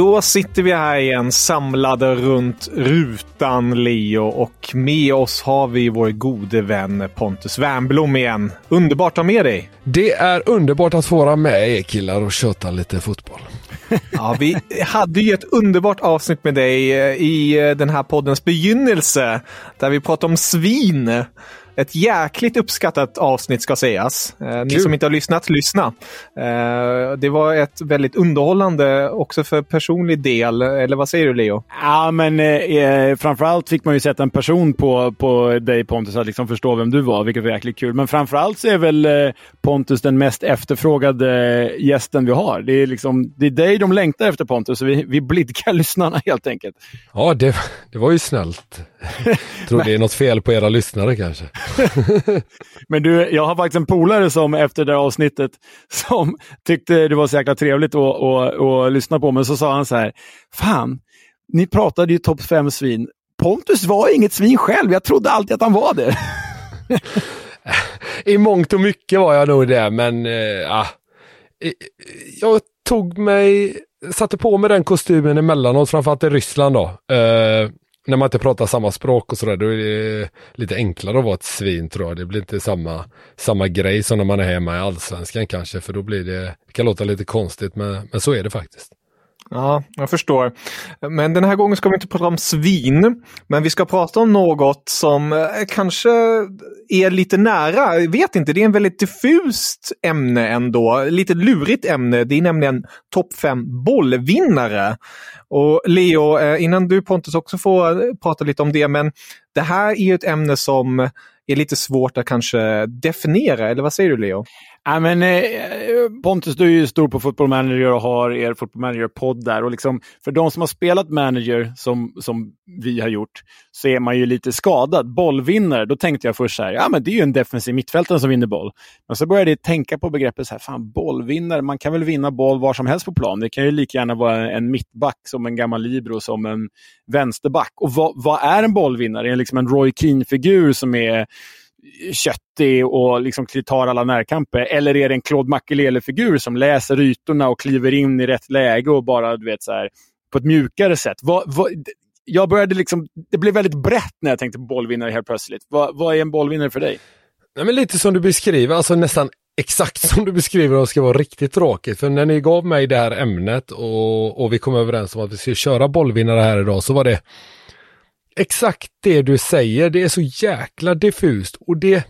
Då sitter vi här igen samlade runt rutan Leo och med oss har vi vår gode vän Pontus Wernbloom igen. Underbart att ha med dig! Det är underbart att få vara med er killar och köta lite fotboll. Ja, vi hade ju ett underbart avsnitt med dig eh, i eh, den här poddens begynnelse där vi pratade om svin. Ett jäkligt uppskattat avsnitt ska sägas. Eh, ni som inte har lyssnat, lyssna. Eh, det var ett väldigt underhållande också för personlig del. Eller vad säger du Leo? Ja, men eh, framförallt fick man ju sätta en person på, på dig Pontus, att liksom förstå vem du var, vilket var jäkligt kul. Men framförallt så är väl eh, Pontus den mest efterfrågade gästen vi har. Det är, liksom, det är dig de längtar efter Pontus, så vi, vi blidkar lyssnarna helt enkelt. Ja, det, det var ju snällt. Tror det är något fel på era lyssnare kanske. Men du, jag har faktiskt en polare som efter det avsnittet som tyckte det var så jäkla trevligt att, att, att lyssna på. Men så sa han så här, fan, ni pratade ju topp fem svin. Pontus var inget svin själv, jag trodde alltid att han var det. I mångt och mycket var jag nog det, men äh, ja. jag tog mig, satte på mig den kostymen emellanåt, framförallt i Ryssland då. Uh, när man inte pratar samma språk och sådär, då är det lite enklare att vara ett svin tror jag. Det blir inte samma, samma grej som när man är hemma i allsvenskan kanske, för då blir det, det kan låta lite konstigt, men, men så är det faktiskt. Ja, jag förstår. Men den här gången ska vi inte prata om svin, men vi ska prata om något som eh, kanske är lite nära. Jag vet inte, det är en väldigt diffust ämne ändå. Lite lurigt ämne. Det är nämligen topp fem bollvinnare. Och Leo, eh, innan du Pontus också får eh, prata lite om det, men det här är ju ett ämne som är lite svårt att kanske definiera, eller vad säger du Leo? Ja, men, eh, Pontus, du är ju stor på Football Manager och har er Football Manager-podd där. Och liksom, för de som har spelat manager som, som vi har gjort så är man ju lite skadad. Bollvinnare, då tänkte jag först så här, ja men det är ju en defensiv mittfältare som vinner boll. Men så började jag tänka på begreppet så här, fan bollvinnare, man kan väl vinna boll var som helst på plan. Det kan ju lika gärna vara en mittback som en gammal libero som en vänsterback. Och vad, vad är en bollvinnare? Är det liksom en Roy Keane-figur som är köttig och liksom tar alla närkamper? Eller är det en Claude Makelele-figur som läser ytorna och kliver in i rätt läge och bara du vet så här, på ett mjukare sätt? Vad, vad, jag började liksom, det blev väldigt brett när jag tänkte på bollvinnare helt plötsligt. Vad, vad är en bollvinnare för dig? Nej, men lite som du beskriver, alltså nästan exakt som du beskriver och ska vara riktigt tråkigt. För när ni gav mig det här ämnet och, och vi kom överens om att vi skulle köra bollvinnare här idag så var det exakt det du säger. Det är så jäkla diffust och det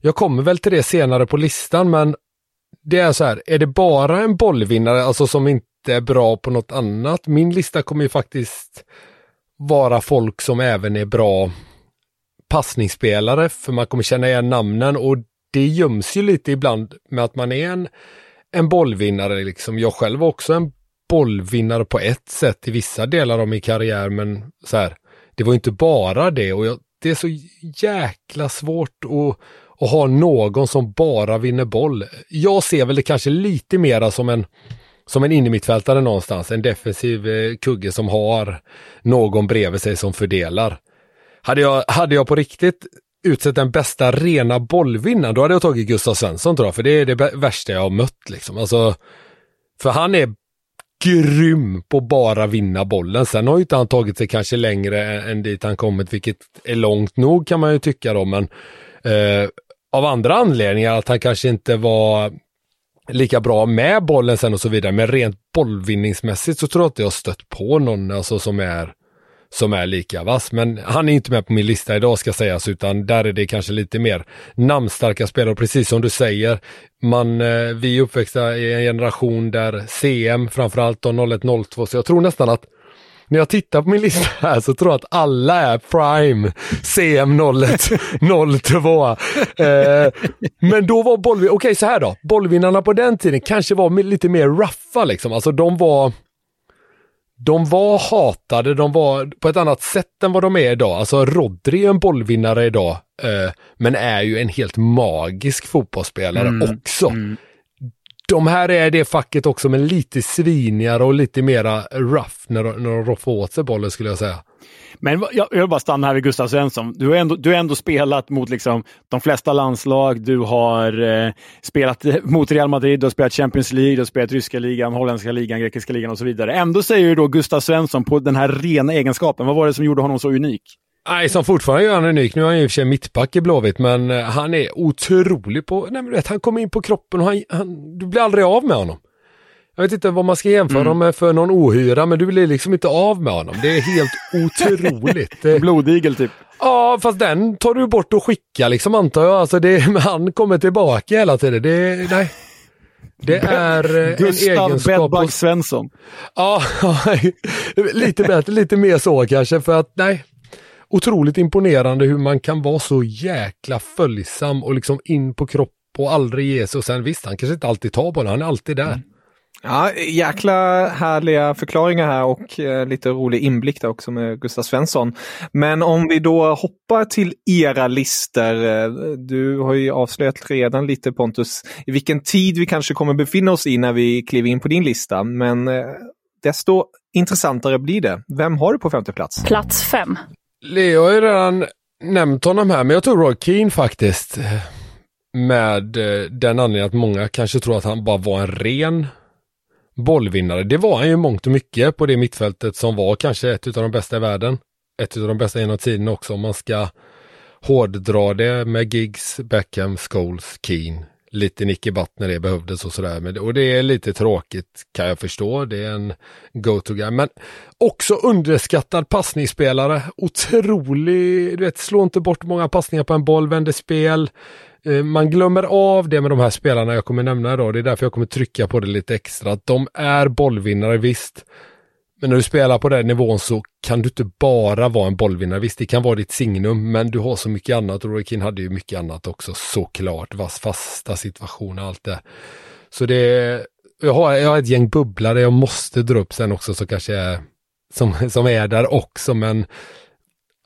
jag kommer väl till det senare på listan, men det är så här, är det bara en bollvinnare, alltså som inte är bra på något annat? Min lista kommer ju faktiskt vara folk som även är bra passningsspelare, för man kommer känna igen namnen och det göms ju lite ibland med att man är en, en bollvinnare. Liksom. Jag själv var också en bollvinnare på ett sätt i vissa delar av min karriär, men så här, det var inte bara det och jag, det är så jäkla svårt att, att ha någon som bara vinner boll. Jag ser väl det kanske lite mera som en som en innermittfältare någonstans, en defensiv eh, kugge som har någon bredvid sig som fördelar. Hade jag, hade jag på riktigt utsett den bästa rena bollvinnaren, då hade jag tagit Gustav Svensson tror jag, för det är det värsta jag har mött. Liksom. Alltså, för han är grym på bara vinna bollen. Sen har ju inte han tagit sig kanske längre än dit han kommit, vilket är långt nog kan man ju tycka då, men eh, av andra anledningar, att han kanske inte var lika bra med bollen sen och så vidare, men rent bollvinningsmässigt så tror jag inte jag stött på någon alltså, som är som är lika vass. Men han är inte med på min lista idag ska sägas, utan där är det kanske lite mer namnstarka spelare. Precis som du säger, man, eh, vi är uppväxta i en generation där CM, framförallt och 01-02, så jag tror nästan att när jag tittar på min lista här så tror jag att alla är Prime CM01 02. Eh, men då var bollvinnarna, okej okay, så här då, bollvinnarna på den tiden kanske var lite mer ruffa liksom, alltså de var de var hatade, de var på ett annat sätt än vad de är idag. Alltså Rodri är en bollvinnare idag, eh, men är ju en helt magisk fotbollsspelare mm, också. Mm. De här är det facket också, men lite svinigare och lite mera rough när, när de roffar åt sig bollen skulle jag säga. Men jag, jag vill bara stanna här vid Gustav Svensson. Du har ändå, du har ändå spelat mot liksom de flesta landslag. Du har eh, spelat mot Real Madrid, du har spelat Champions League, du har spelat ryska ligan, holländska ligan, grekiska ligan och så vidare. Ändå säger du då Gustav Svensson på den här rena egenskapen. Vad var det som gjorde honom så unik? Nej, som fortfarande gör han unik. Nu är han ju i och för sig mittback i Blåvitt, men eh, han är otrolig på... Nej, men vet, han kommer in på kroppen och han, han, du blir aldrig av med honom. Jag vet inte vad man ska jämföra mm. med för någon ohyra, men du blir liksom inte av med honom. Det är helt otroligt. Blodigel typ. Ja, fast den tar du bort och skickar liksom antar jag. Alltså det, han kommer tillbaka hela tiden. Det, nej. Det är eh, Gustav en egenskap... Gustav Svensson. Ja, lite bättre, lite mer så kanske för att nej. Otroligt imponerande hur man kan vara så jäkla följsam och liksom in på kropp och aldrig ge sig. Och sen visst, han kanske inte alltid tar bollen, han är alltid där. Mm. Ja, jäkla härliga förklaringar här och eh, lite rolig inblick där också med Gustav Svensson. Men om vi då hoppar till era listor. Eh, du har ju avslöjat redan lite Pontus i vilken tid vi kanske kommer befinna oss i när vi kliver in på din lista. Men eh, desto intressantare blir det. Vem har du på femte plats? Plats fem. Leo har ju redan nämnt honom här, men jag tror Roy Keane faktiskt. Med eh, den anledningen att många kanske tror att han bara var en ren bollvinnare. Det var han ju mångt och mycket på det mittfältet som var kanske ett av de bästa i världen. Ett av de bästa genom tiden också om man ska hårddra det med Giggs, Beckham, Scholes, Keane. Lite Nicky Butt när det behövdes och sådär. Och det är lite tråkigt kan jag förstå. Det är en go-to-guy. Men också underskattad passningsspelare. Otrolig, du vet, slå inte bort många passningar på en boll, vänder spel. Eh, man glömmer av det med de här spelarna jag kommer nämna idag. Det är därför jag kommer trycka på det lite extra. Att de är bollvinnare, visst. Men när du spelar på den nivån så kan du inte bara vara en bollvinnare. Visst, det kan vara ditt signum, men du har så mycket annat. Och Roy Keane hade ju mycket annat också, såklart. Vass fasta situationer, allt det. Så det jag har, jag har ett gäng bubblare jag måste dra upp sen också, så kanske är, som, som är där också, men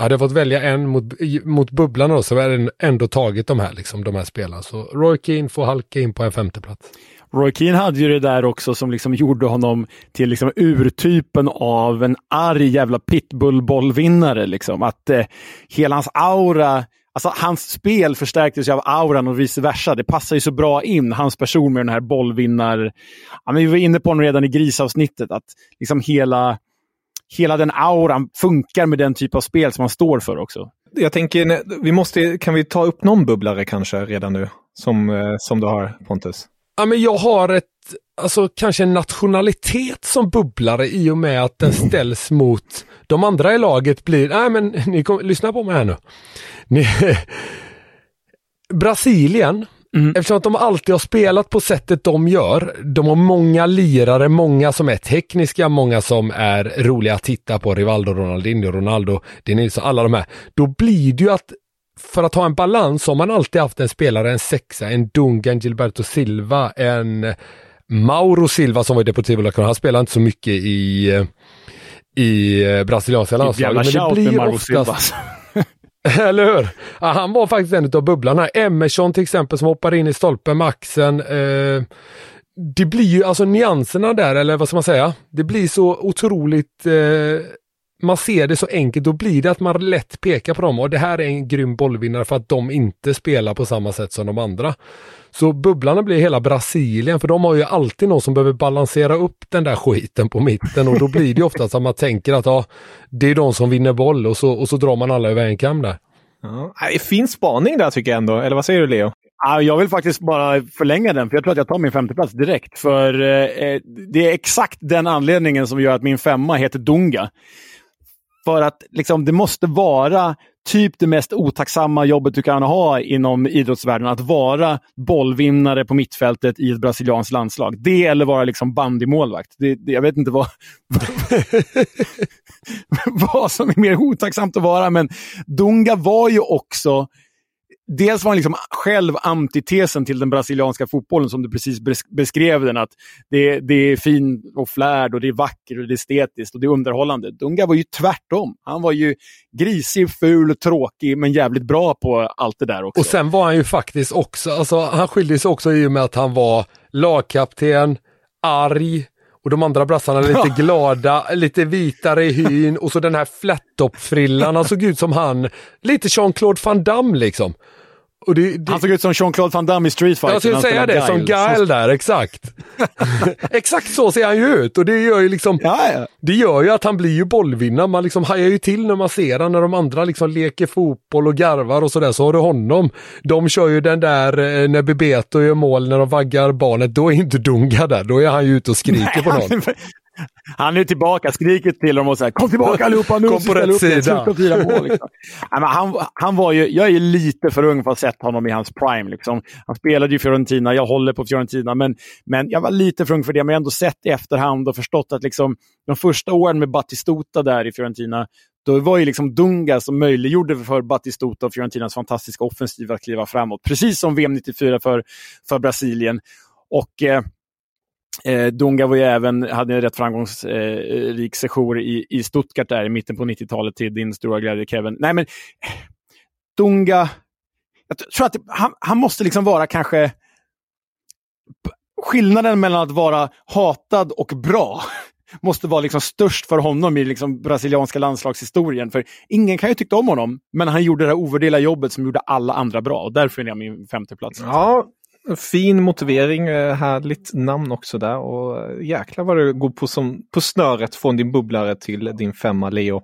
hade jag fått välja en mot, mot bubblan då, så hade jag ändå tagit de här, liksom, de här spelarna. Så Roy Keane får halka in på en femteplats. Roy Keane hade ju det där också som liksom gjorde honom till liksom urtypen av en arg jävla pitbullbollvinnare. Liksom. Att eh, hela hans aura Alltså hans spel förstärktes ju av auran och vice versa. Det passar ju så bra in, hans person med den här bollvinnar... Ja, vi var inne på honom redan i grisavsnittet, att liksom hela hela den auran funkar med den typ av spel som man står för också. Jag tänker, vi måste, kan vi ta upp någon bubblare kanske redan nu? Som, eh, som du har Pontus. Ja, men jag har ett, alltså kanske en nationalitet som bubblare i och med att den ställs mot de andra i laget blir, nej men ni kom, lyssna på mig här nu. Ni, Brasilien, mm. eftersom att de alltid har spelat på sättet de gör. De har många lirare, många som är tekniska, många som är roliga att titta på. Rivaldo, Ronaldinho, Ronaldo, Denilson, alla de här. Då blir det ju att för att ha en balans har man alltid haft en spelare, en sexa, en Dunga, en Gilberto Silva, en Mauro Silva som var i Deportivo La Han spelar inte så mycket i, i brasilianska landslaget. Men det blir oftast... Eller hur? Ja, han var faktiskt en av bubblarna. Emerson till exempel som hoppar in i stolpen med axeln. Eh, det blir ju alltså nyanserna där, eller vad ska man säga? Det blir så otroligt eh, man ser det så enkelt, då blir det att man lätt pekar på dem och det här är en grym bollvinnare för att de inte spelar på samma sätt som de andra. Så bubblarna blir hela Brasilien för de har ju alltid någon som behöver balansera upp den där skiten på mitten och då blir det ofta att man tänker att ja, det är de som vinner boll och så, och så drar man alla över en kam där. Ja, fin spaning där tycker jag ändå, eller vad säger du Leo? Jag vill faktiskt bara förlänga den, för jag tror att jag tar min femteplats direkt. För eh, det är exakt den anledningen som gör att min femma heter Dunga. För att liksom, det måste vara typ det mest otacksamma jobbet du kan ha inom idrottsvärlden. Att vara bollvinnare på mittfältet i ett brasilianskt landslag. Det eller vara liksom bandymålvakt. Det, det, jag vet inte vad, vad som är mer otacksamt att vara, men Dunga var ju också dels var han liksom själv antitesen till den brasilianska fotbollen som du precis beskrev den. Att det, det är fin och flärd och det är vackert och det är estetiskt och det är underhållande. Dunga var ju tvärtom. Han var ju grisig, ful, tråkig men jävligt bra på allt det där också. Och sen var han ju faktiskt också, alltså han skilde sig också i och med att han var lagkapten, arg, och de andra brassarna lite glada, lite vitare i hyn och så den här flat-top-frillan. Han såg ut som han, lite Jean-Claude Van Damme liksom. Det, det... Han såg ut som Jean-Claude Van Damme i Street Fighter. Jag skulle säga det, som Guile där, exakt. exakt så ser han ju ut och det gör ju liksom, ja, ja. det gör ju att han blir ju bollvinnare. Man liksom hajar ju till när man ser honom, när de andra liksom leker fotboll och garvar och sådär, så har du honom. De kör ju den där eh, när Bebeto gör mål när de vaggar barnet, då är inte Dunga där, då är han ju ute och skriker Nej, på någon. Han är tillbaka, skriker till dem och säger kom tillbaka allihopa nu! Kom på rätt sida! Mål, liksom. han, han var ju, jag är lite för ung för att ha sett honom i hans prime. Liksom. Han spelade ju Fiorentina, jag håller på Fiorentina, men, men jag var lite för ung för det. Men jag har ändå sett i efterhand och förstått att liksom, de första åren med Battistuta där i Fiorentina, då var ju liksom Dunga som möjliggjorde för Battistuta och Fiorentinas fantastiska offensiv att kliva framåt. Precis som VM 94 för, för Brasilien. Och eh, Eh, Dunga var ju även, hade en rätt framgångsrik eh, sejour i, i Stuttgart där i mitten på 90-talet till din stora glädje Kevin. Nej men Dunga, jag tror att han, han måste liksom vara kanske skillnaden mellan att vara hatad och bra måste vara liksom störst för honom i liksom brasilianska landslagshistorien. För ingen kan ju tycka om honom, men han gjorde det här ovärderliga jobbet som gjorde alla andra bra. Och därför är jag min femteplats. Ja, Fin motivering, eh, härligt namn också där och eh, jäklar vad du går på, som, på snöret från din bubblare till din femma Leo.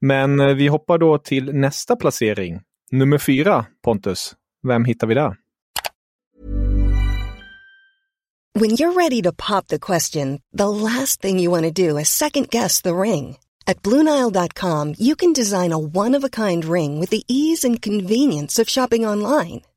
Men eh, vi hoppar då till nästa placering. Nummer fyra, Pontus. Vem hittar vi där? When you're ready to pop the question, the last thing you want to do is second guess the ring. At BlueNile.com you can design a one-of-a-kind ring with the ease and convenience of shopping online.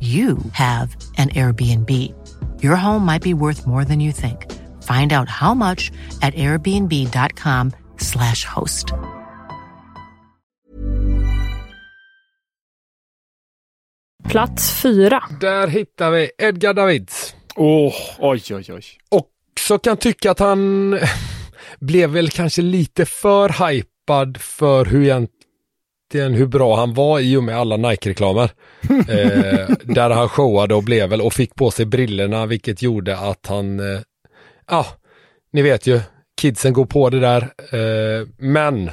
you have an Airbnb. Your home might be worth more than you think. Find out how much at airbnb.com slash host. Plats fyra. Där hittar vi Edgar Davids. Oh, oj, oj, oj. Och så kan tycka att han blev väl kanske lite för hypad för hur egentligen hur bra han var i och med alla Nike-reklamer. eh, där han showade och blev väl och fick på sig brillorna vilket gjorde att han, ja, eh, ah, ni vet ju, kidsen går på det där. Eh, men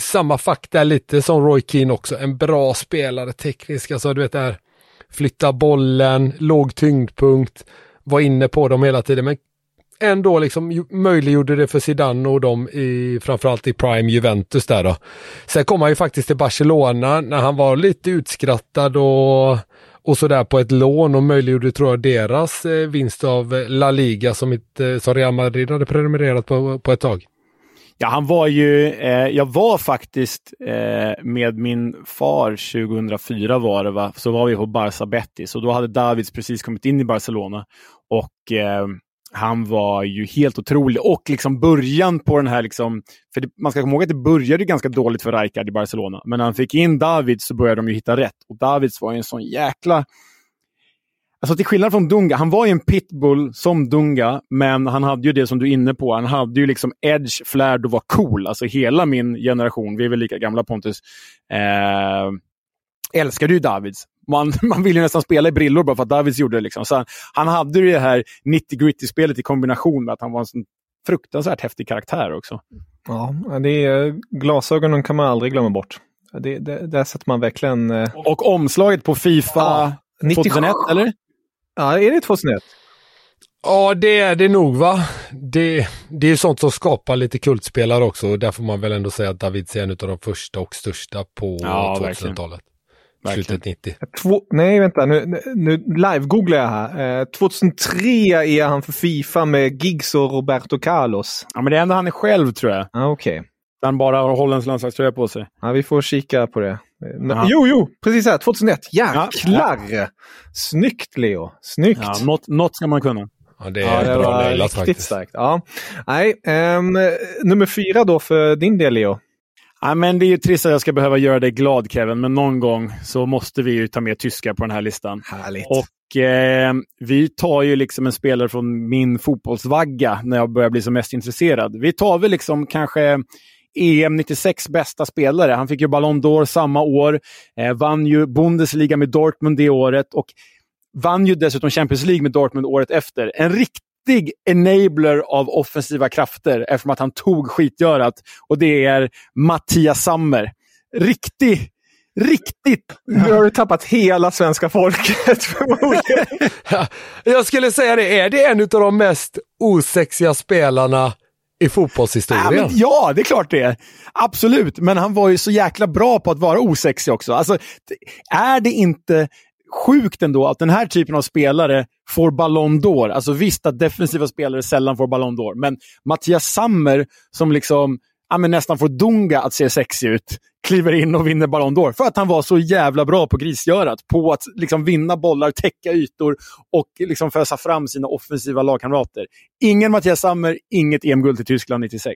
samma fakta lite som Roy Keane också, en bra spelare teknisk, alltså du vet där flytta bollen, låg tyngdpunkt, var inne på dem hela tiden men ändå liksom möjliggjorde det för Zidane och dem i framförallt i Prime Juventus där då. Sen kom han ju faktiskt till Barcelona när han var lite utskrattad och och sådär på ett lån och möjliggjorde tror jag deras eh, vinst av eh, La Liga som, ett, eh, som Real Madrid hade prenumererat på, på ett tag. Ja, han var ju... Eh, jag var faktiskt eh, med min far 2004 var det, va? så var vi på Barça Betis och då hade Davids precis kommit in i Barcelona. Och eh, han var ju helt otrolig. Och liksom början på den här... Liksom, för det, man ska komma ihåg att det började ganska dåligt för Rijkaard i Barcelona. Men när han fick in Davids så började de ju hitta rätt. Och Davids var ju en sån jäkla Alltså till skillnad från Dunga, han var ju en pitbull som Dunga, men han hade ju det som du är inne på. Han hade ju liksom edge, flärd och var cool. Alltså hela min generation, vi är väl lika gamla Pontus, eh, älskade ju Davids. Man, man ville ju nästan spela i brillor bara för att Davids gjorde det. Liksom. Så han, han hade ju det här 90-gritty-spelet i kombination med att han var en sån fruktansvärt häftig karaktär också. Ja, det är, glasögonen kan man aldrig glömma bort. Det, det, där sätter man verkligen... Eh... Och omslaget på Fifa ja, 2001, eller? Ja, är det 2001? Ja, det är det nog va. Det, det är sånt som skapar lite kultspelare också. Där får man väl ändå säga att David är en av de första och största på ja, 2000-talet. Slutet 90. Två, nej, vänta. Nu, nu live-googlar jag här. Eh, 2003 är han för Fifa med Giggs och Roberto Carlos. Ja, men det är ändå han är själv tror jag. Ah, Okej. Okay. Han bara har Hollands landslagströja på sig. Ja, vi får kika på det. Aha. Jo, jo, precis här. 2001. Jäklar! Ja. Snyggt Leo! Snyggt! Ja, något, något ska man kunna. Ja, det är ja, det bra nailat faktiskt. Starkt. Ja. Nej, um, nummer fyra då för din del Leo? Ja, men det är ju trist att jag ska behöva göra dig glad Kevin, men någon gång så måste vi ju ta med tyskar på den här listan. Härligt. Och eh, vi tar ju liksom en spelare från min fotbollsvagga när jag börjar bli som mest intresserad. Vi tar väl liksom kanske EM 96 bästa spelare. Han fick ju Ballon d'Or samma år, eh, vann ju Bundesliga med Dortmund det året och vann ju dessutom Champions League med Dortmund året efter. En riktig enabler av offensiva krafter eftersom att han tog skitgörat. Och det är Mattias Sammer. Riktig Riktigt! Nu har du tappat hela svenska folket Jag skulle säga det, är det en av de mest osexiga spelarna i fotbollshistorien. Ja, ja, det är klart det är. Absolut, men han var ju så jäkla bra på att vara osexig också. Alltså, är det inte sjukt ändå att den här typen av spelare får Ballon d'Or? Alltså visst att defensiva spelare sällan får Ballon d'Or, men Mattias Sammer som liksom ja, men nästan får Dunga att se sexig ut, kliver in och vinner Ballon d'Or. För att han var så jävla bra på grisgörat. På att liksom vinna bollar, täcka ytor och liksom fösa fram sina offensiva lagkamrater. Ingen Mattias Sammer, inget EM-guld till Tyskland 96.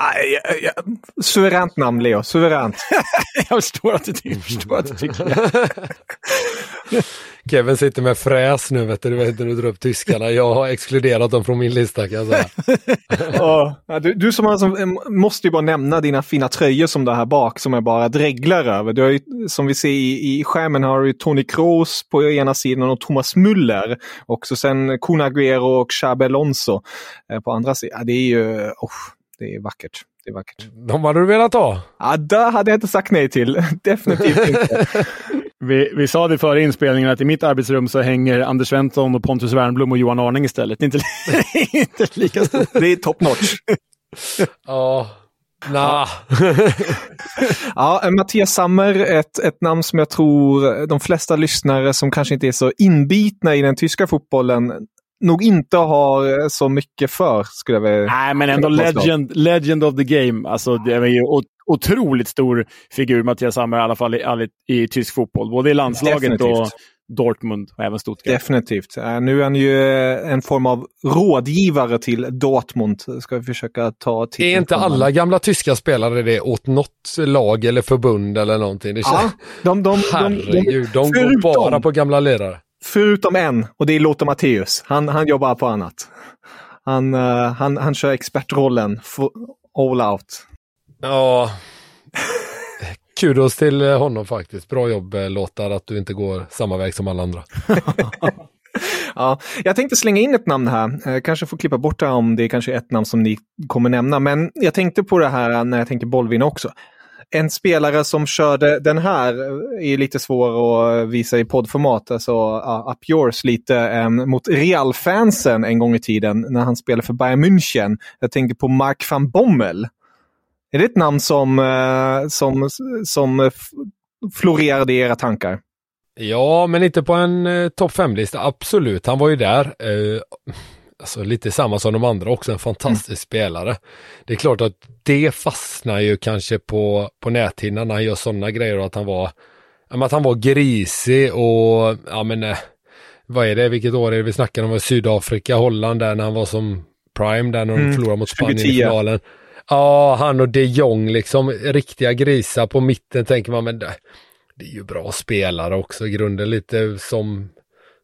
Aj, aj, aj. Suveränt namn, Leo. Suveränt. jag förstår att du tycker det. Kevin sitter med fräs nu vet du, du vet när du drar upp tyskarna. Jag har exkluderat dem från min lista kan jag säga. ja, du, du som alltså, måste ju bara nämna dina fina tröjor som du har här bak som jag bara dreglar över. Du har ju, som vi ser i, i skärmen har du Tony Kroos på ena sidan och Thomas Müller. Och så sen Kun Agüero och Xabi Alonso eh, på andra sidan. Ja, det är ju... Oh, det är vackert. Det är vackert. De hade du velat ha? Ja, det hade jag inte sagt nej till. Definitivt inte. Vi, vi sa det före inspelningen att i mitt arbetsrum så hänger Anders Svensson och Pontus Wernblom och Johan Arning istället. Inte, inte lika stort. Det är top notch. ja. Nah. ja, Mattias Sammer, ett, ett namn som jag tror de flesta lyssnare som kanske inte är så inbitna i den tyska fotbollen nog inte har så mycket för, skulle jag vilja Nej, men ändå legend, legend of the game. Alltså, det är ju otroligt stor figur, Mattias Hammer, i alla fall i, i, tysk fotboll. Både i landslaget Definitivt. och Dortmund och även Stuttgart. Definitivt. Nu är han ju en form av rådgivare till Dortmund. Ska vi försöka ta till. Är inte alla gamla tyska spelare det åt något lag eller förbund eller någonting? Det känns... ja, de, de, Herregud, de, de, de går bara på gamla ledare. Förutom en, och det är Lothar Matthäus. Han, han jobbar på annat. Han, uh, han, han kör expertrollen all out. Ja, kudos till honom faktiskt. Bra jobb eh, Lothar att du inte går samma väg som alla andra. ja, jag tänkte slänga in ett namn här. Kanske får klippa bort det om det är kanske ett namn som ni kommer nämna. Men jag tänkte på det här när jag tänkte bollvinna också. En spelare som körde den här eh, är lite svår att eh, visa i poddformat, alltså uh, up yours lite um, mot Real-fansen en gång i tiden när han spelade för Bayern München. Jag tänker på Mark van Bommel. Är det ett namn som, uh, som, som florerade i era tankar? Ja, men inte på en uh, topp 5-lista. Absolut, han var ju där. Uh, alltså lite samma som de andra också, en fantastisk mm. spelare. Det är klart att det fastnar ju kanske på, på näthinnan när han gör sådana grejer och att han var, att han var grisig och, ja men, eh, vad är det, vilket år är det vi snackar om? Sydafrika, Holland där när han var som prime där när de mm. förlorade mot Spanien 2010. i finalen. Ja, han och de Jong liksom, riktiga grisar på mitten tänker man, men det, det är ju bra spelare också i grunden, lite som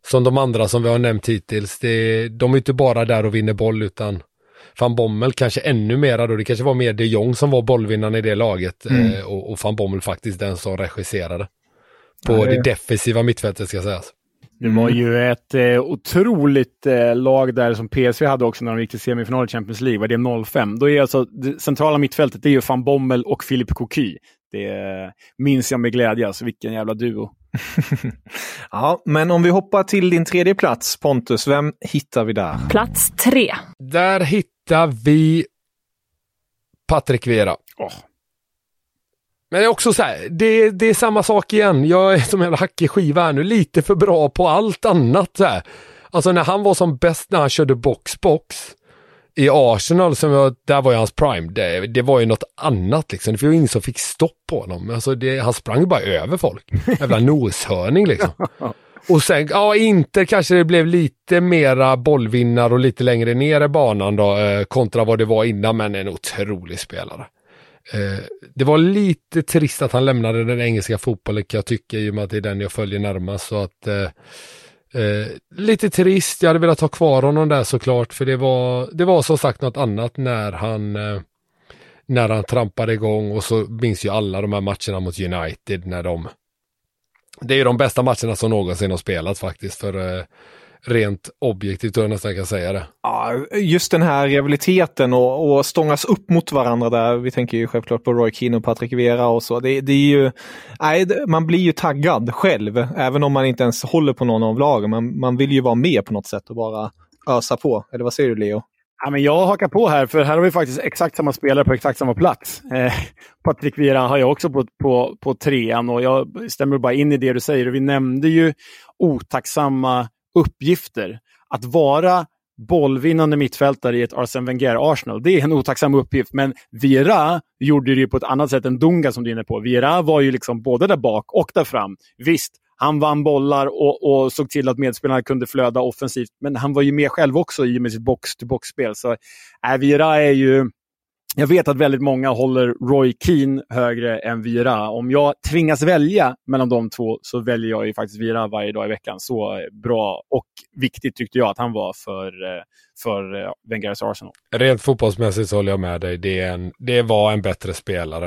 som de andra som vi har nämnt hittills. Det, de är inte bara där och vinner boll utan van Bommel kanske ännu mera då. Det kanske var mer de Jong som var bollvinnaren i det laget mm. eh, och, och van Bommel faktiskt den som regisserade. På ja, det... defensiva mittfältet ska sägas. Det var ju ett eh, otroligt eh, lag där som PSV hade också när de gick till semifinal i Champions League. Var det 05? Då är alltså det centrala mittfältet det är ju van Bommel och Philippe Coquy. Det eh, minns jag med glädje. Alltså, vilken jävla duo. ja, men om vi hoppar till din tredje plats, Pontus, vem hittar vi där? Plats tre. Där hittar vi Patrik Vera. Oh. Men det är också så här, det, det, är samma sak igen. Jag är som en hackig skiva här nu, lite för bra på allt annat. Så här. Alltså när han var som bäst när han körde box-box, i Arsenal, som jag, där var ju hans prime, det, det var ju något annat liksom. Det var ju ingen som fick stopp på honom. Alltså det, han sprang bara över folk. Jävla noshörning liksom. Och sen, ja, inte kanske det blev lite mera bollvinnar och lite längre ner i banan då, eh, kontra vad det var innan, men en otrolig spelare. Eh, det var lite trist att han lämnade den engelska fotbollen, kan jag tycka, i och med att det är den jag följer närmast. Så att eh, Eh, lite trist, jag hade velat ha kvar honom där såklart för det var, det var som sagt något annat när han eh, när han trampade igång och så minns ju alla de här matcherna mot United när de Det är ju de bästa matcherna som någonsin har spelats faktiskt för eh, rent objektivt tror jag nästan kan säga det. Ja, just den här rivaliteten och, och stångas upp mot varandra där. Vi tänker ju självklart på Roy Keane och Patrick Vera och så. Det, det är ju, nej, man blir ju taggad själv, även om man inte ens håller på någon av lagen. Man, man vill ju vara med på något sätt och bara ösa på. Eller vad säger du Leo? Ja, men jag hakar på här, för här har vi faktiskt exakt samma spelare på exakt samma plats. Eh, Patrik Vera har jag också på, på, på trean och jag stämmer bara in i det du säger. Vi nämnde ju otacksamma uppgifter. Att vara bollvinnande mittfältare i ett Arsene Wenger-Arsenal, det är en otacksam uppgift. Men Vira gjorde det på ett annat sätt än Dunga som du är inne på. Vira var ju liksom både där bak och där fram. Visst, han vann bollar och, och såg till att medspelarna kunde flöda offensivt, men han var ju med själv också i och med sitt box-to-box-spel. Så äh, Vira är ju jag vet att väldigt många håller Roy Keane högre än Vira. Om jag tvingas välja mellan de två så väljer jag ju faktiskt Vira varje dag i veckan. Så eh, bra och viktigt tyckte jag att han var för, eh, för eh, Wengers Arsenal. Rent fotbollsmässigt så håller jag med dig. Det, en, det var en bättre spelare.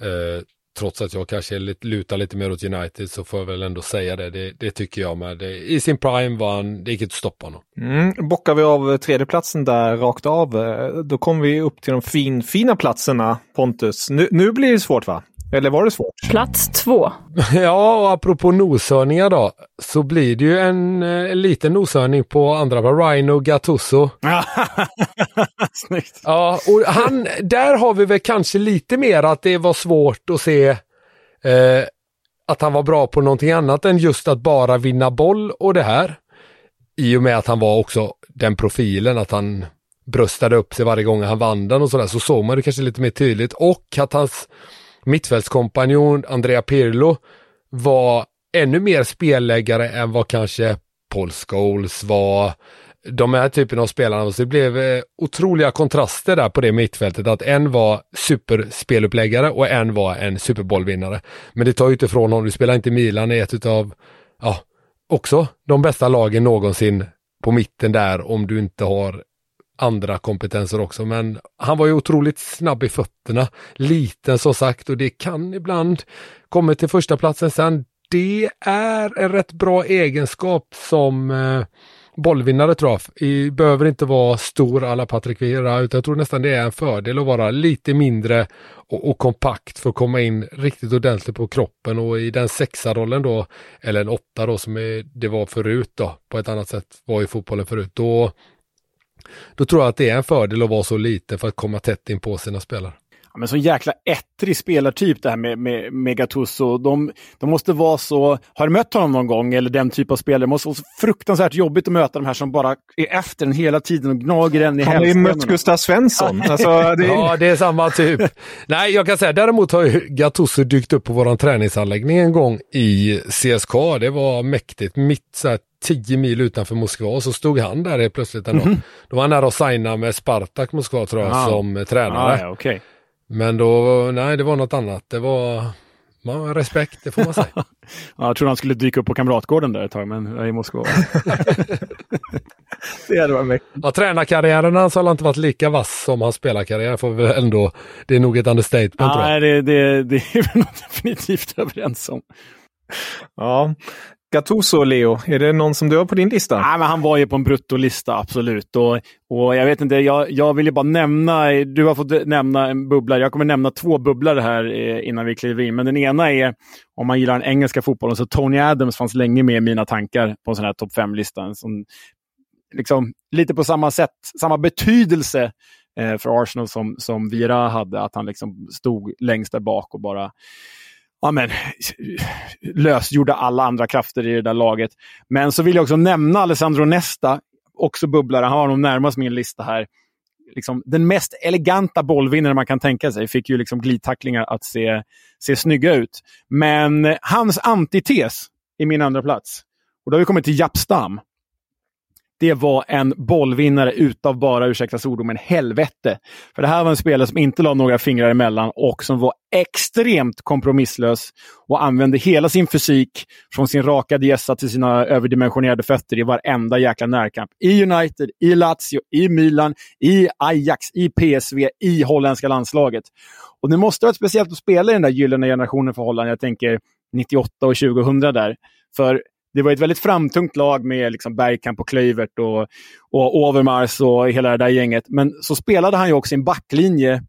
Eh, trots att jag kanske lite, lutar lite mer åt United så får jag väl ändå säga det. Det, det tycker jag med. Det, I sin prime var han, det gick inte att stoppa honom. Mm, bockar vi av tredjeplatsen där rakt av, eh, då kommer vi upp till de fin, fina platserna Pontus. Nu, nu blir det svårt va? Eller var det svårt? Plats två. Ja, och apropå noshörningar då, så blir det ju en, en eh, liten noshörning på andra på Rhino Gattuso. Snyggt. Ja, och han, där har vi väl kanske lite mer att det var svårt att se eh, att han var bra på någonting annat än just att bara vinna boll och det här. i och med att han var också den profilen, att han bröstade upp sig varje gång han vann den och sådär, så såg man det kanske lite mer tydligt. Och att hans mittfältskompanjon Andrea Pirlo var ännu mer spelläggare än vad kanske Paul Scholes var. De här typen av spelarna, så det blev eh, otroliga kontraster där på det mittfältet. Att en var superspeluppläggare och en var en superbollvinnare. Men det tar ju inte ifrån honom, du spelar inte Milan i ett utav, ja, också de bästa lagen någonsin på mitten där om du inte har andra kompetenser också. Men han var ju otroligt snabb i fötterna, liten som sagt och det kan ibland komma till första platsen sen. Det är en rätt bra egenskap som eh, bollvinnare tror jag. I, behöver inte vara stor alla Patrik Vieira utan jag tror nästan det är en fördel att vara lite mindre och, och, kompakt för att komma in riktigt ordentligt på kroppen och i den sexa-rollen då, eller en åtta då som är, det var förut då, på ett annat sätt var ju fotbollen förut, då, då tror jag att det är en fördel att vara så liten för att komma tätt in på sina spelare. Ja, men så jäkla ettrig spelartyp det här med, med, med Gattuso. De, de måste vara så... Har du mött honom någon gång, eller den typ av spelare? Det måste vara så fruktansvärt jobbigt att möta de här som bara är efter den hela tiden och gnager en i Han har ju mött Gustav Svensson. alltså, det är... Ja, det är samma typ. Nej, jag kan säga däremot har ju Gattuso dykt upp på vår träningsanläggning en gång i CSKA. Det var mäktigt. Mitt så här, 10 mil utanför Moskva och så stod han där helt plötsligt en dag. Mm -hmm. Då var han där och signade med Spartak Moskva tror jag ah. som tränare. Ah, ja, okay. Men då, nej det var något annat. Det var man, respekt, det får man säga. ja, jag trodde han skulle dyka upp på Kamratgården där ett tag, men jag är i Moskva. det hade varit mäktigt. Ja, tränarkarriären hans har inte varit lika vass som hans spelarkarriär. Får vi ändå, det är nog ett understatement. Nej, det, det, det är vi nog definitivt överens om. Ja, Gattuso, Leo, är det någon som du har på din lista? Nej, men han var ju på en bruttolista, absolut. Och, och jag vet inte, jag, jag vill ju bara nämna, du har fått nämna en bubblare. Jag kommer nämna två bubblare här eh, innan vi kliver in. Men den ena är, om man gillar den engelska fotbollen, så Tony Adams fanns länge med i mina tankar på en sån här topp 5-lista. Liksom, lite på samma sätt, samma betydelse eh, för Arsenal som, som Vira hade, att han liksom stod längst där bak och bara ja, men, lösgjorde alla andra krafter i det där laget. Men så vill jag också nämna Alessandro Nesta, också bubblare. Han har nog närmast min lista här. Liksom, den mest eleganta bollvinnaren man kan tänka sig. Fick ju liksom glidtacklingar att se, se snygga ut. Men hans antites i min andra plats. Och då har vi kommit till Japp Stam det var en bollvinnare utav bara, ursäkta svordomen, helvete. För det här var en spelare som inte la några fingrar emellan och som var extremt kompromisslös och använde hela sin fysik från sin raka diessa till sina överdimensionerade fötter i varenda jäkla närkamp. I United, i Lazio, i Milan, i Ajax, i PSV, i holländska landslaget. Och det måste vara speciellt att spela i den där gyllene generationen för Holland. Jag tänker 98 och 2000 där. För det var ett väldigt framtungt lag med liksom Bergkamp och Klövert och, och Overmars och hela det där gänget. Men så spelade han ju också i en backlinje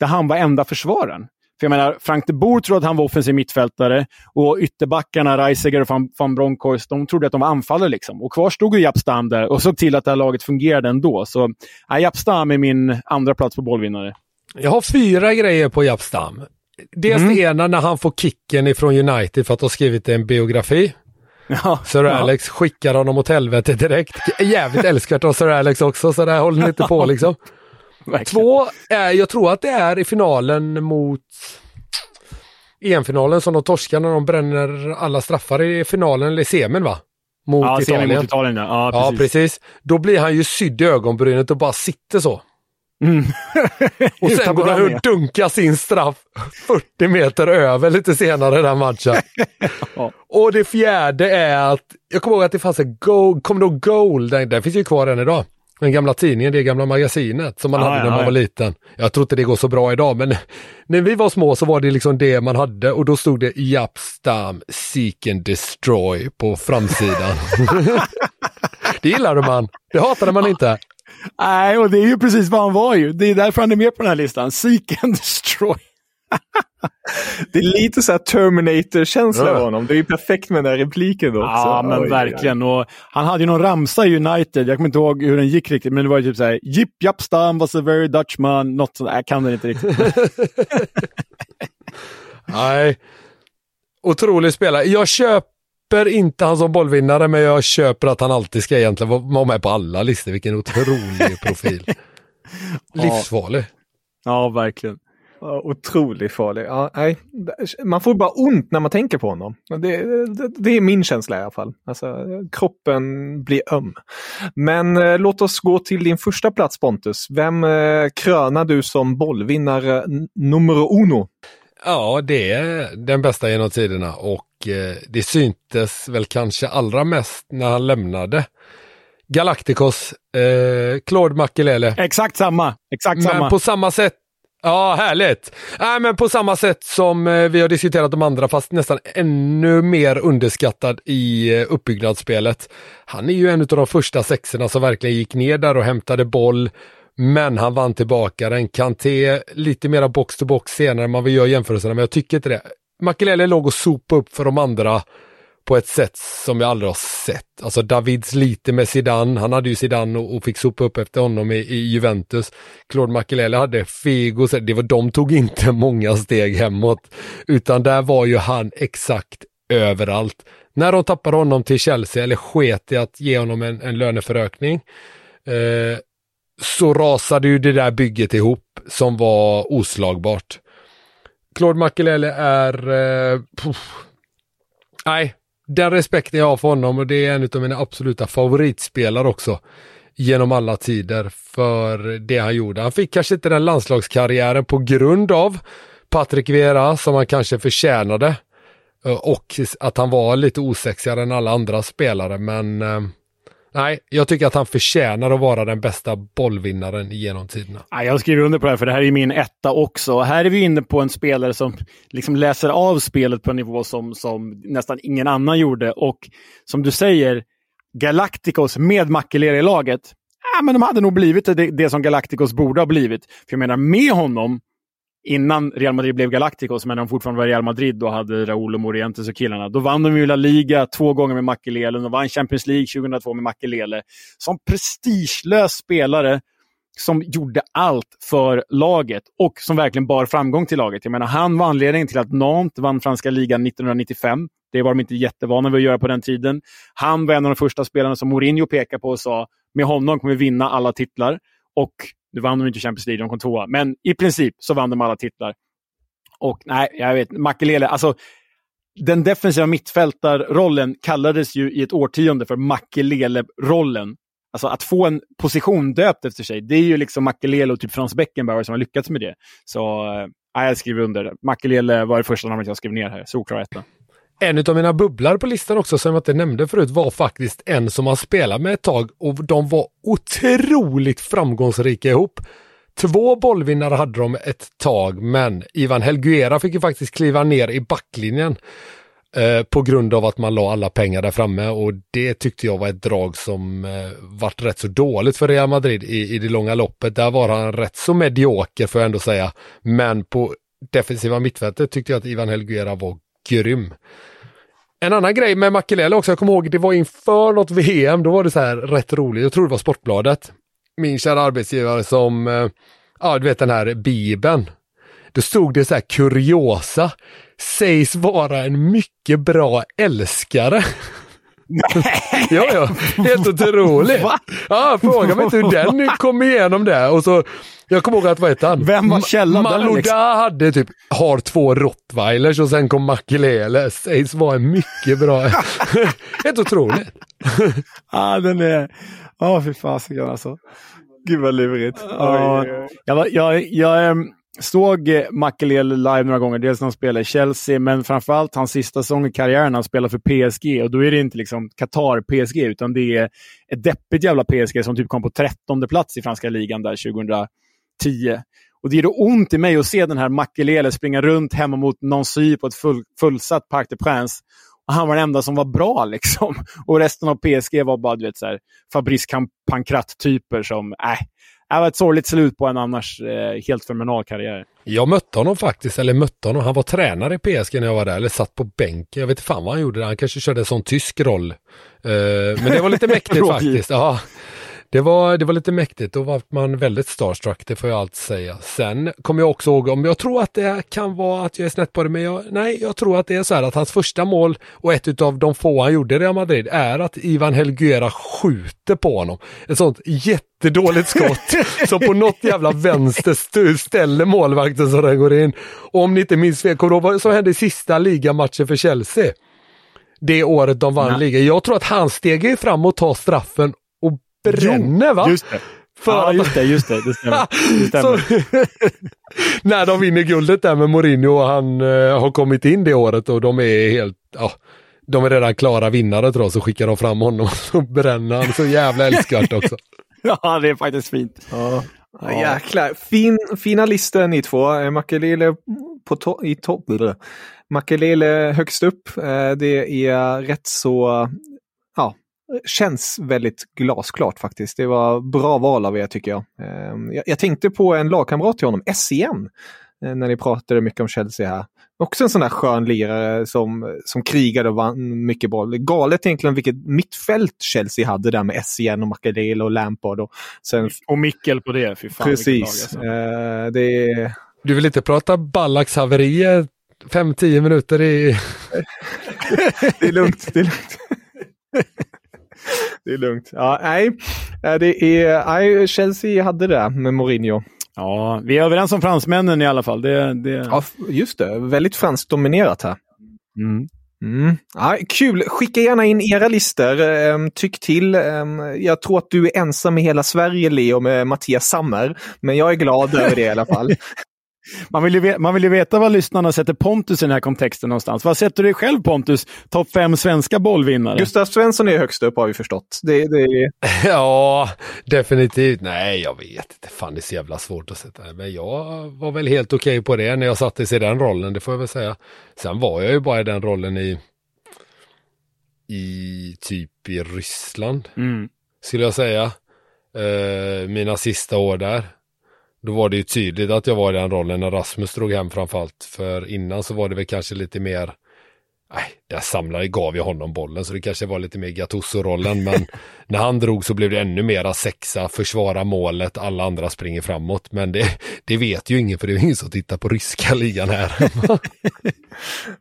där han var enda försvararen. För jag menar, Frank de Boer trodde att han var offensiv mittfältare och ytterbackarna, Reiseger och van, van Bronckhorst, de trodde att de var anfallare. Liksom. Och kvar stod ju Japstam där och såg till att det här laget fungerade ändå. Så ja, Japstam är min andra plats på bollvinnare. Jag har fyra grejer på Japstam. Dels mm. det ena när han får kicken ifrån United för att ha skrivit en biografi. Ja, Sir Alex skickar honom åt helvete direkt. Jävligt älskvärt av Sir Alex också, så där håller ni inte på liksom. Två, är, jag tror att det är i finalen mot EM-finalen som de torskar när de bränner alla straffar i finalen, eller semin va? Mot ja, Italien. Mot Italien ja. Ja, precis. ja, precis. Då blir han ju sydd i ögonbrynet och bara sitter så. Mm. och sen går han och dunkar sin straff 40 meter över lite senare i den matchen. ja. Och det fjärde är att, jag kommer ihåg att det fanns en Gold, kommer du ihåg Gold? Den, den finns ju kvar än idag. Den gamla tidningen, det gamla magasinet som man ah, hade när ja, man ja. var liten. Jag tror inte det går så bra idag men när vi var små så var det liksom det man hade och då stod det Japstam Seek and Destroy på framsidan. det gillade man, det hatade man inte. Nej, och det är ju precis vad han var ju. Det är därför han är med på den här listan. Seek and destroy. det är lite så Terminator-känsla ja. av honom. Det är ju perfekt med den där repliken också. Ja, men Oj, verkligen. Och han hade ju någon ramsa i United. Jag kommer inte ihåg hur den gick riktigt, men det var ju typ så här. Jip Japstam was a very Dutchman. Något sånt. Jag kan den inte riktigt. Nej. Otrolig spelare. Jag köper köper inte han som bollvinnare, men jag köper att han alltid ska egentligen vara med på alla listor. Vilken otrolig profil. Livsfarlig. Ja, verkligen. Otroligt farlig. Ja, nej. Man får bara ont när man tänker på honom. Det, det, det är min känsla i alla fall. Alltså, kroppen blir öm. Men eh, låt oss gå till din första plats Pontus. Vem eh, krönar du som bollvinnare n- numero uno? Ja, det är den bästa genom tiderna och det syntes väl kanske allra mest när han lämnade Galacticos, eh, Claude Makelele. Exakt samma. Exakt Men samma. på samma sätt Ja, härligt! Nej, men på samma sätt som eh, vi har diskuterat de andra, fast nästan ännu mer underskattad i eh, uppbyggnadsspelet. Han är ju en av de första sexorna som verkligen gick ner där och hämtade boll, men han vann tillbaka den. Kanté lite mera box to box senare, man vill göra jämförelserna, men jag tycker inte det. Makelele låg och sopade upp för de andra på ett sätt som jag aldrig har sett. Alltså Davids lite med Zidane, han hade ju Zidane och, och fick sopa upp efter honom i, i Juventus. Claude Makelele hade Figo, så det var, de tog inte många steg hemåt, utan där var ju han exakt överallt. När de tappade honom till Chelsea, eller sket i att ge honom en, en löneförökning, eh, så rasade ju det där bygget ihop som var oslagbart. Claude Makelele är, eh, nej, den respekten jag har för honom och det är en av mina absoluta favoritspelare också genom alla tider för det han gjorde. Han fick kanske inte den landslagskarriären på grund av Patrik Vera som han kanske förtjänade eh, och att han var lite osexigare än alla andra spelare men eh, nej, jag tycker att han förtjänar att vara den bästa bollvinnaren genom tiderna. Ja, jag skriver under på det här, för det här är min etta också. Här är vi inne på en spelare som liksom läser av spelet på en nivå som, som nästan ingen annan gjorde. Och som du säger, Galacticos med Makelera i laget, ja, men de hade nog blivit det, det som Galacticos borde ha blivit. För jag menar, med honom, innan Real Madrid blev Galacticos, men de fortfarande var Real Madrid och hade Raúl och Morientes och killarna. Då vann de ju La Liga två gånger med Makelele. De vann Champions League 2002 med Makelele. Som prestigelös spelare som gjorde allt för laget och som verkligen bar framgång till laget. Jag menar, han var anledningen till att Nantes vann franska ligan 1995. Det var de inte jättevana vid att göra på den tiden. Han var en av de första spelarna som Mourinho pekade på och sa med honom kommer vi vinna alla titlar. Och nu vann de inte Champions League, de kom tvåa. Men i princip så vann de alla titlar. Och nej, jag vet, Makelele, alltså den defensiva mittfältarrollen kallades ju i ett årtionde för Makelele-rollen. Alltså att få en position döpt efter sig, det är ju liksom Makelele och typ Frans Beckenbauer som har lyckats med det. Så äh, jag skriver under. Makelele var det första namnet jag skrev ner här. Solklar etta. En av mina bubblar på listan också som jag inte nämnde förut var faktiskt en som har spelat med ett tag och de var otroligt framgångsrika ihop. Två bollvinnare hade de ett tag men Ivan Helguera fick ju faktiskt kliva ner i backlinjen eh, på grund av att man la alla pengar där framme och det tyckte jag var ett drag som eh, vart rätt så dåligt för Real Madrid i, i det långa loppet. Där var han rätt så medioker får jag ändå säga. Men på defensiva mittfältet tyckte jag att Ivan Helguera var grym. En annan grej med Makelele också, jag kommer ihåg det var inför något VM, då var det så här rätt roligt, jag tror det var Sportbladet. Min kära arbetsgivare som, eh, ja du vet den här bibeln. Då stod det så här kuriosa, sägs vara en mycket bra älskare. ja, ja, helt otroligt. Ja, fråga mig inte hur den kom igenom det. Och så, jag kommer ihåg att, vad hette han? Vem var källan Malouda liksom? hade typ, har två rottweilers och sen kom Makelele. Sägs vara en mycket bra. helt otroligt. ah, den är... Ja, oh, fy fasiken alltså. Gud vad lurigt. Ja, jag, var- jag, jag ehm, såg eh, Makelele live några gånger. Dels när han spelade i Chelsea, men framförallt hans sista säsong i karriären när han spelade för PSG. Och då är det inte liksom Qatar-PSG, utan det är ett deppigt jävla PSG som typ kom på trettonde plats i franska ligan där 2010. Och det är då ont i mig att se den här Makelele springa runt hemma mot Nancy på ett full, fullsatt Parc des Princes. Och han var den enda som var bra liksom. Och resten av PSG var bara, du vet, så här, Fabrice Pancrat-typer som, äh, det var ett sorgligt slut på en annars eh, helt fenomenal karriär. Jag mötte honom faktiskt, eller mötte honom, han var tränare i PSG när jag var där, eller satt på bänken. Jag vet inte fan vad han gjorde där, han kanske körde en sån tysk roll. Eh, men det var lite mäktigt faktiskt. Ja. Det var, det var lite mäktigt. Då var man väldigt starstruck, det får jag allt säga. Sen kommer jag också ihåg, om jag tror att det kan vara att jag är snett på det, men jag, nej, jag tror att det är så här att hans första mål och ett av de få han gjorde i Real Madrid är att Ivan Helguera skjuter på honom. Ett sånt jättedåligt skott som på något jävla vänster ställer målvakten så den går in. Och om ni inte minns fel, kommer vad som hände i sista ligamatchen för Chelsea? Det året de vann ligan. Jag tror att han steg fram och tar straffen bränner va? Just det. För ja, just det, just det. Det stämmer. Det stämmer. Så, när de vinner guldet där med Mourinho och han uh, har kommit in det året och de är helt, ja, de är redan klara vinnare tror jag, så skickar de fram honom och så bränner han. Så jävla älskvärt också. ja, det är faktiskt fint. Ja. Ja. Jäklar. Fin, fina listor ni två. Eh, Makelele på to i topp. Makelele högst upp. Eh, det är rätt så känns väldigt glasklart faktiskt. Det var bra val av er tycker jag. Ehm, jag, tänkte på en lagkamrat till honom, SCN, eh, när ni pratade mycket om Chelsea här. Också en sån där skön lirare som, som krigade och vann mycket boll. Galet egentligen vilket mittfält Chelsea hade där med SCN och Macadele och Lampard. Och, sen... och Mickel på det, fy fan Precis. Lag, alltså. uh, det... Du vill inte prata Ballaks haverier 5-10 minuter i... det är lugnt. Det är lugnt. Det är lugnt. Ja, nej, det är, nej, Chelsea hade det med Mourinho. Ja, vi är överens om fransmännen i alla fall. Det, det... Ja, just det. Väldigt franskt dominerat här. Mm. Mm. Ja, kul! Skicka gärna in era listor. Ehm, tyck till. Ehm, jag tror att du är ensam i hela Sverige, Leo, med Mattias Sammer. Men jag är glad över det i alla fall. Man vill, ju veta, man vill ju veta vad lyssnarna sätter Pontus i den här kontexten någonstans. Vad sätter du dig själv Pontus? Topp fem svenska bollvinnare? Gustav Svensson är högst upp har vi förstått. Det, det... ja, definitivt. Nej, jag vet inte. Fan, det är så jävla svårt att sätta. Men jag var väl helt okej okay på det när jag sattes i den rollen, det får jag väl säga. Sen var jag ju bara i den rollen i, i typ i Ryssland, mm. skulle jag säga. Uh, mina sista år där. Då var det ju tydligt att jag var i den rollen när Rasmus drog hem framförallt. För innan så var det väl kanske lite mer Nej, där samlade gav jag honom bollen så det kanske var lite mer Gattuso-rollen men när han drog så blev det ännu mera sexa, försvara målet, alla andra springer framåt. Men det, det vet ju ingen för det är ingen som tittar på ryska ligan här.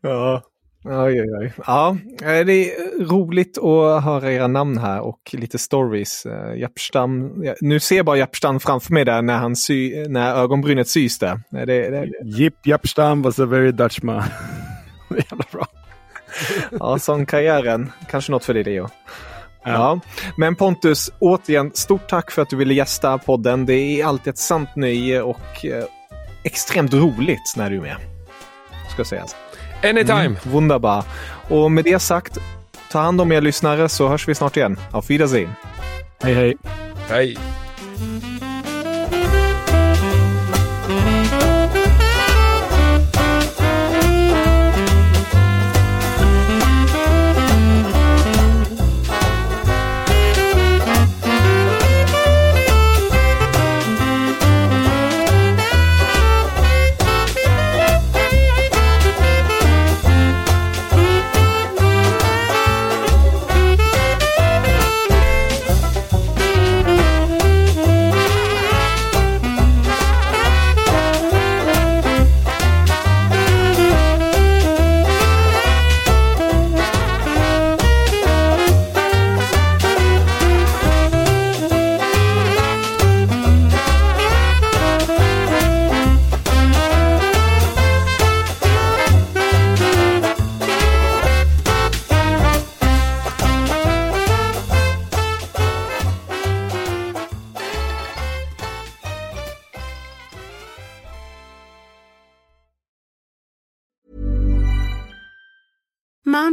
ja, Oj, oj, oj. Ja, eh, det är roligt att höra era namn här och lite stories. Eh, Japstam, nu ser jag bara Japstam framför mig där när, han sy, när ögonbrynet sys där. Det, det, Jip Japstam was a very Dutch man. Jävla bra. ja, sån karriären. Kanske något för dig, Leo. Ja. Men Pontus, återigen, stort tack för att du ville gästa podden. Det är alltid ett sant nöje och eh, extremt roligt när du är med. Ska sägas. Anytime! Mm, wunderbar. Och med det sagt, ta hand om er lyssnare så hörs vi snart igen. Auf Wiedersehen! Hej hej! Hej! Mom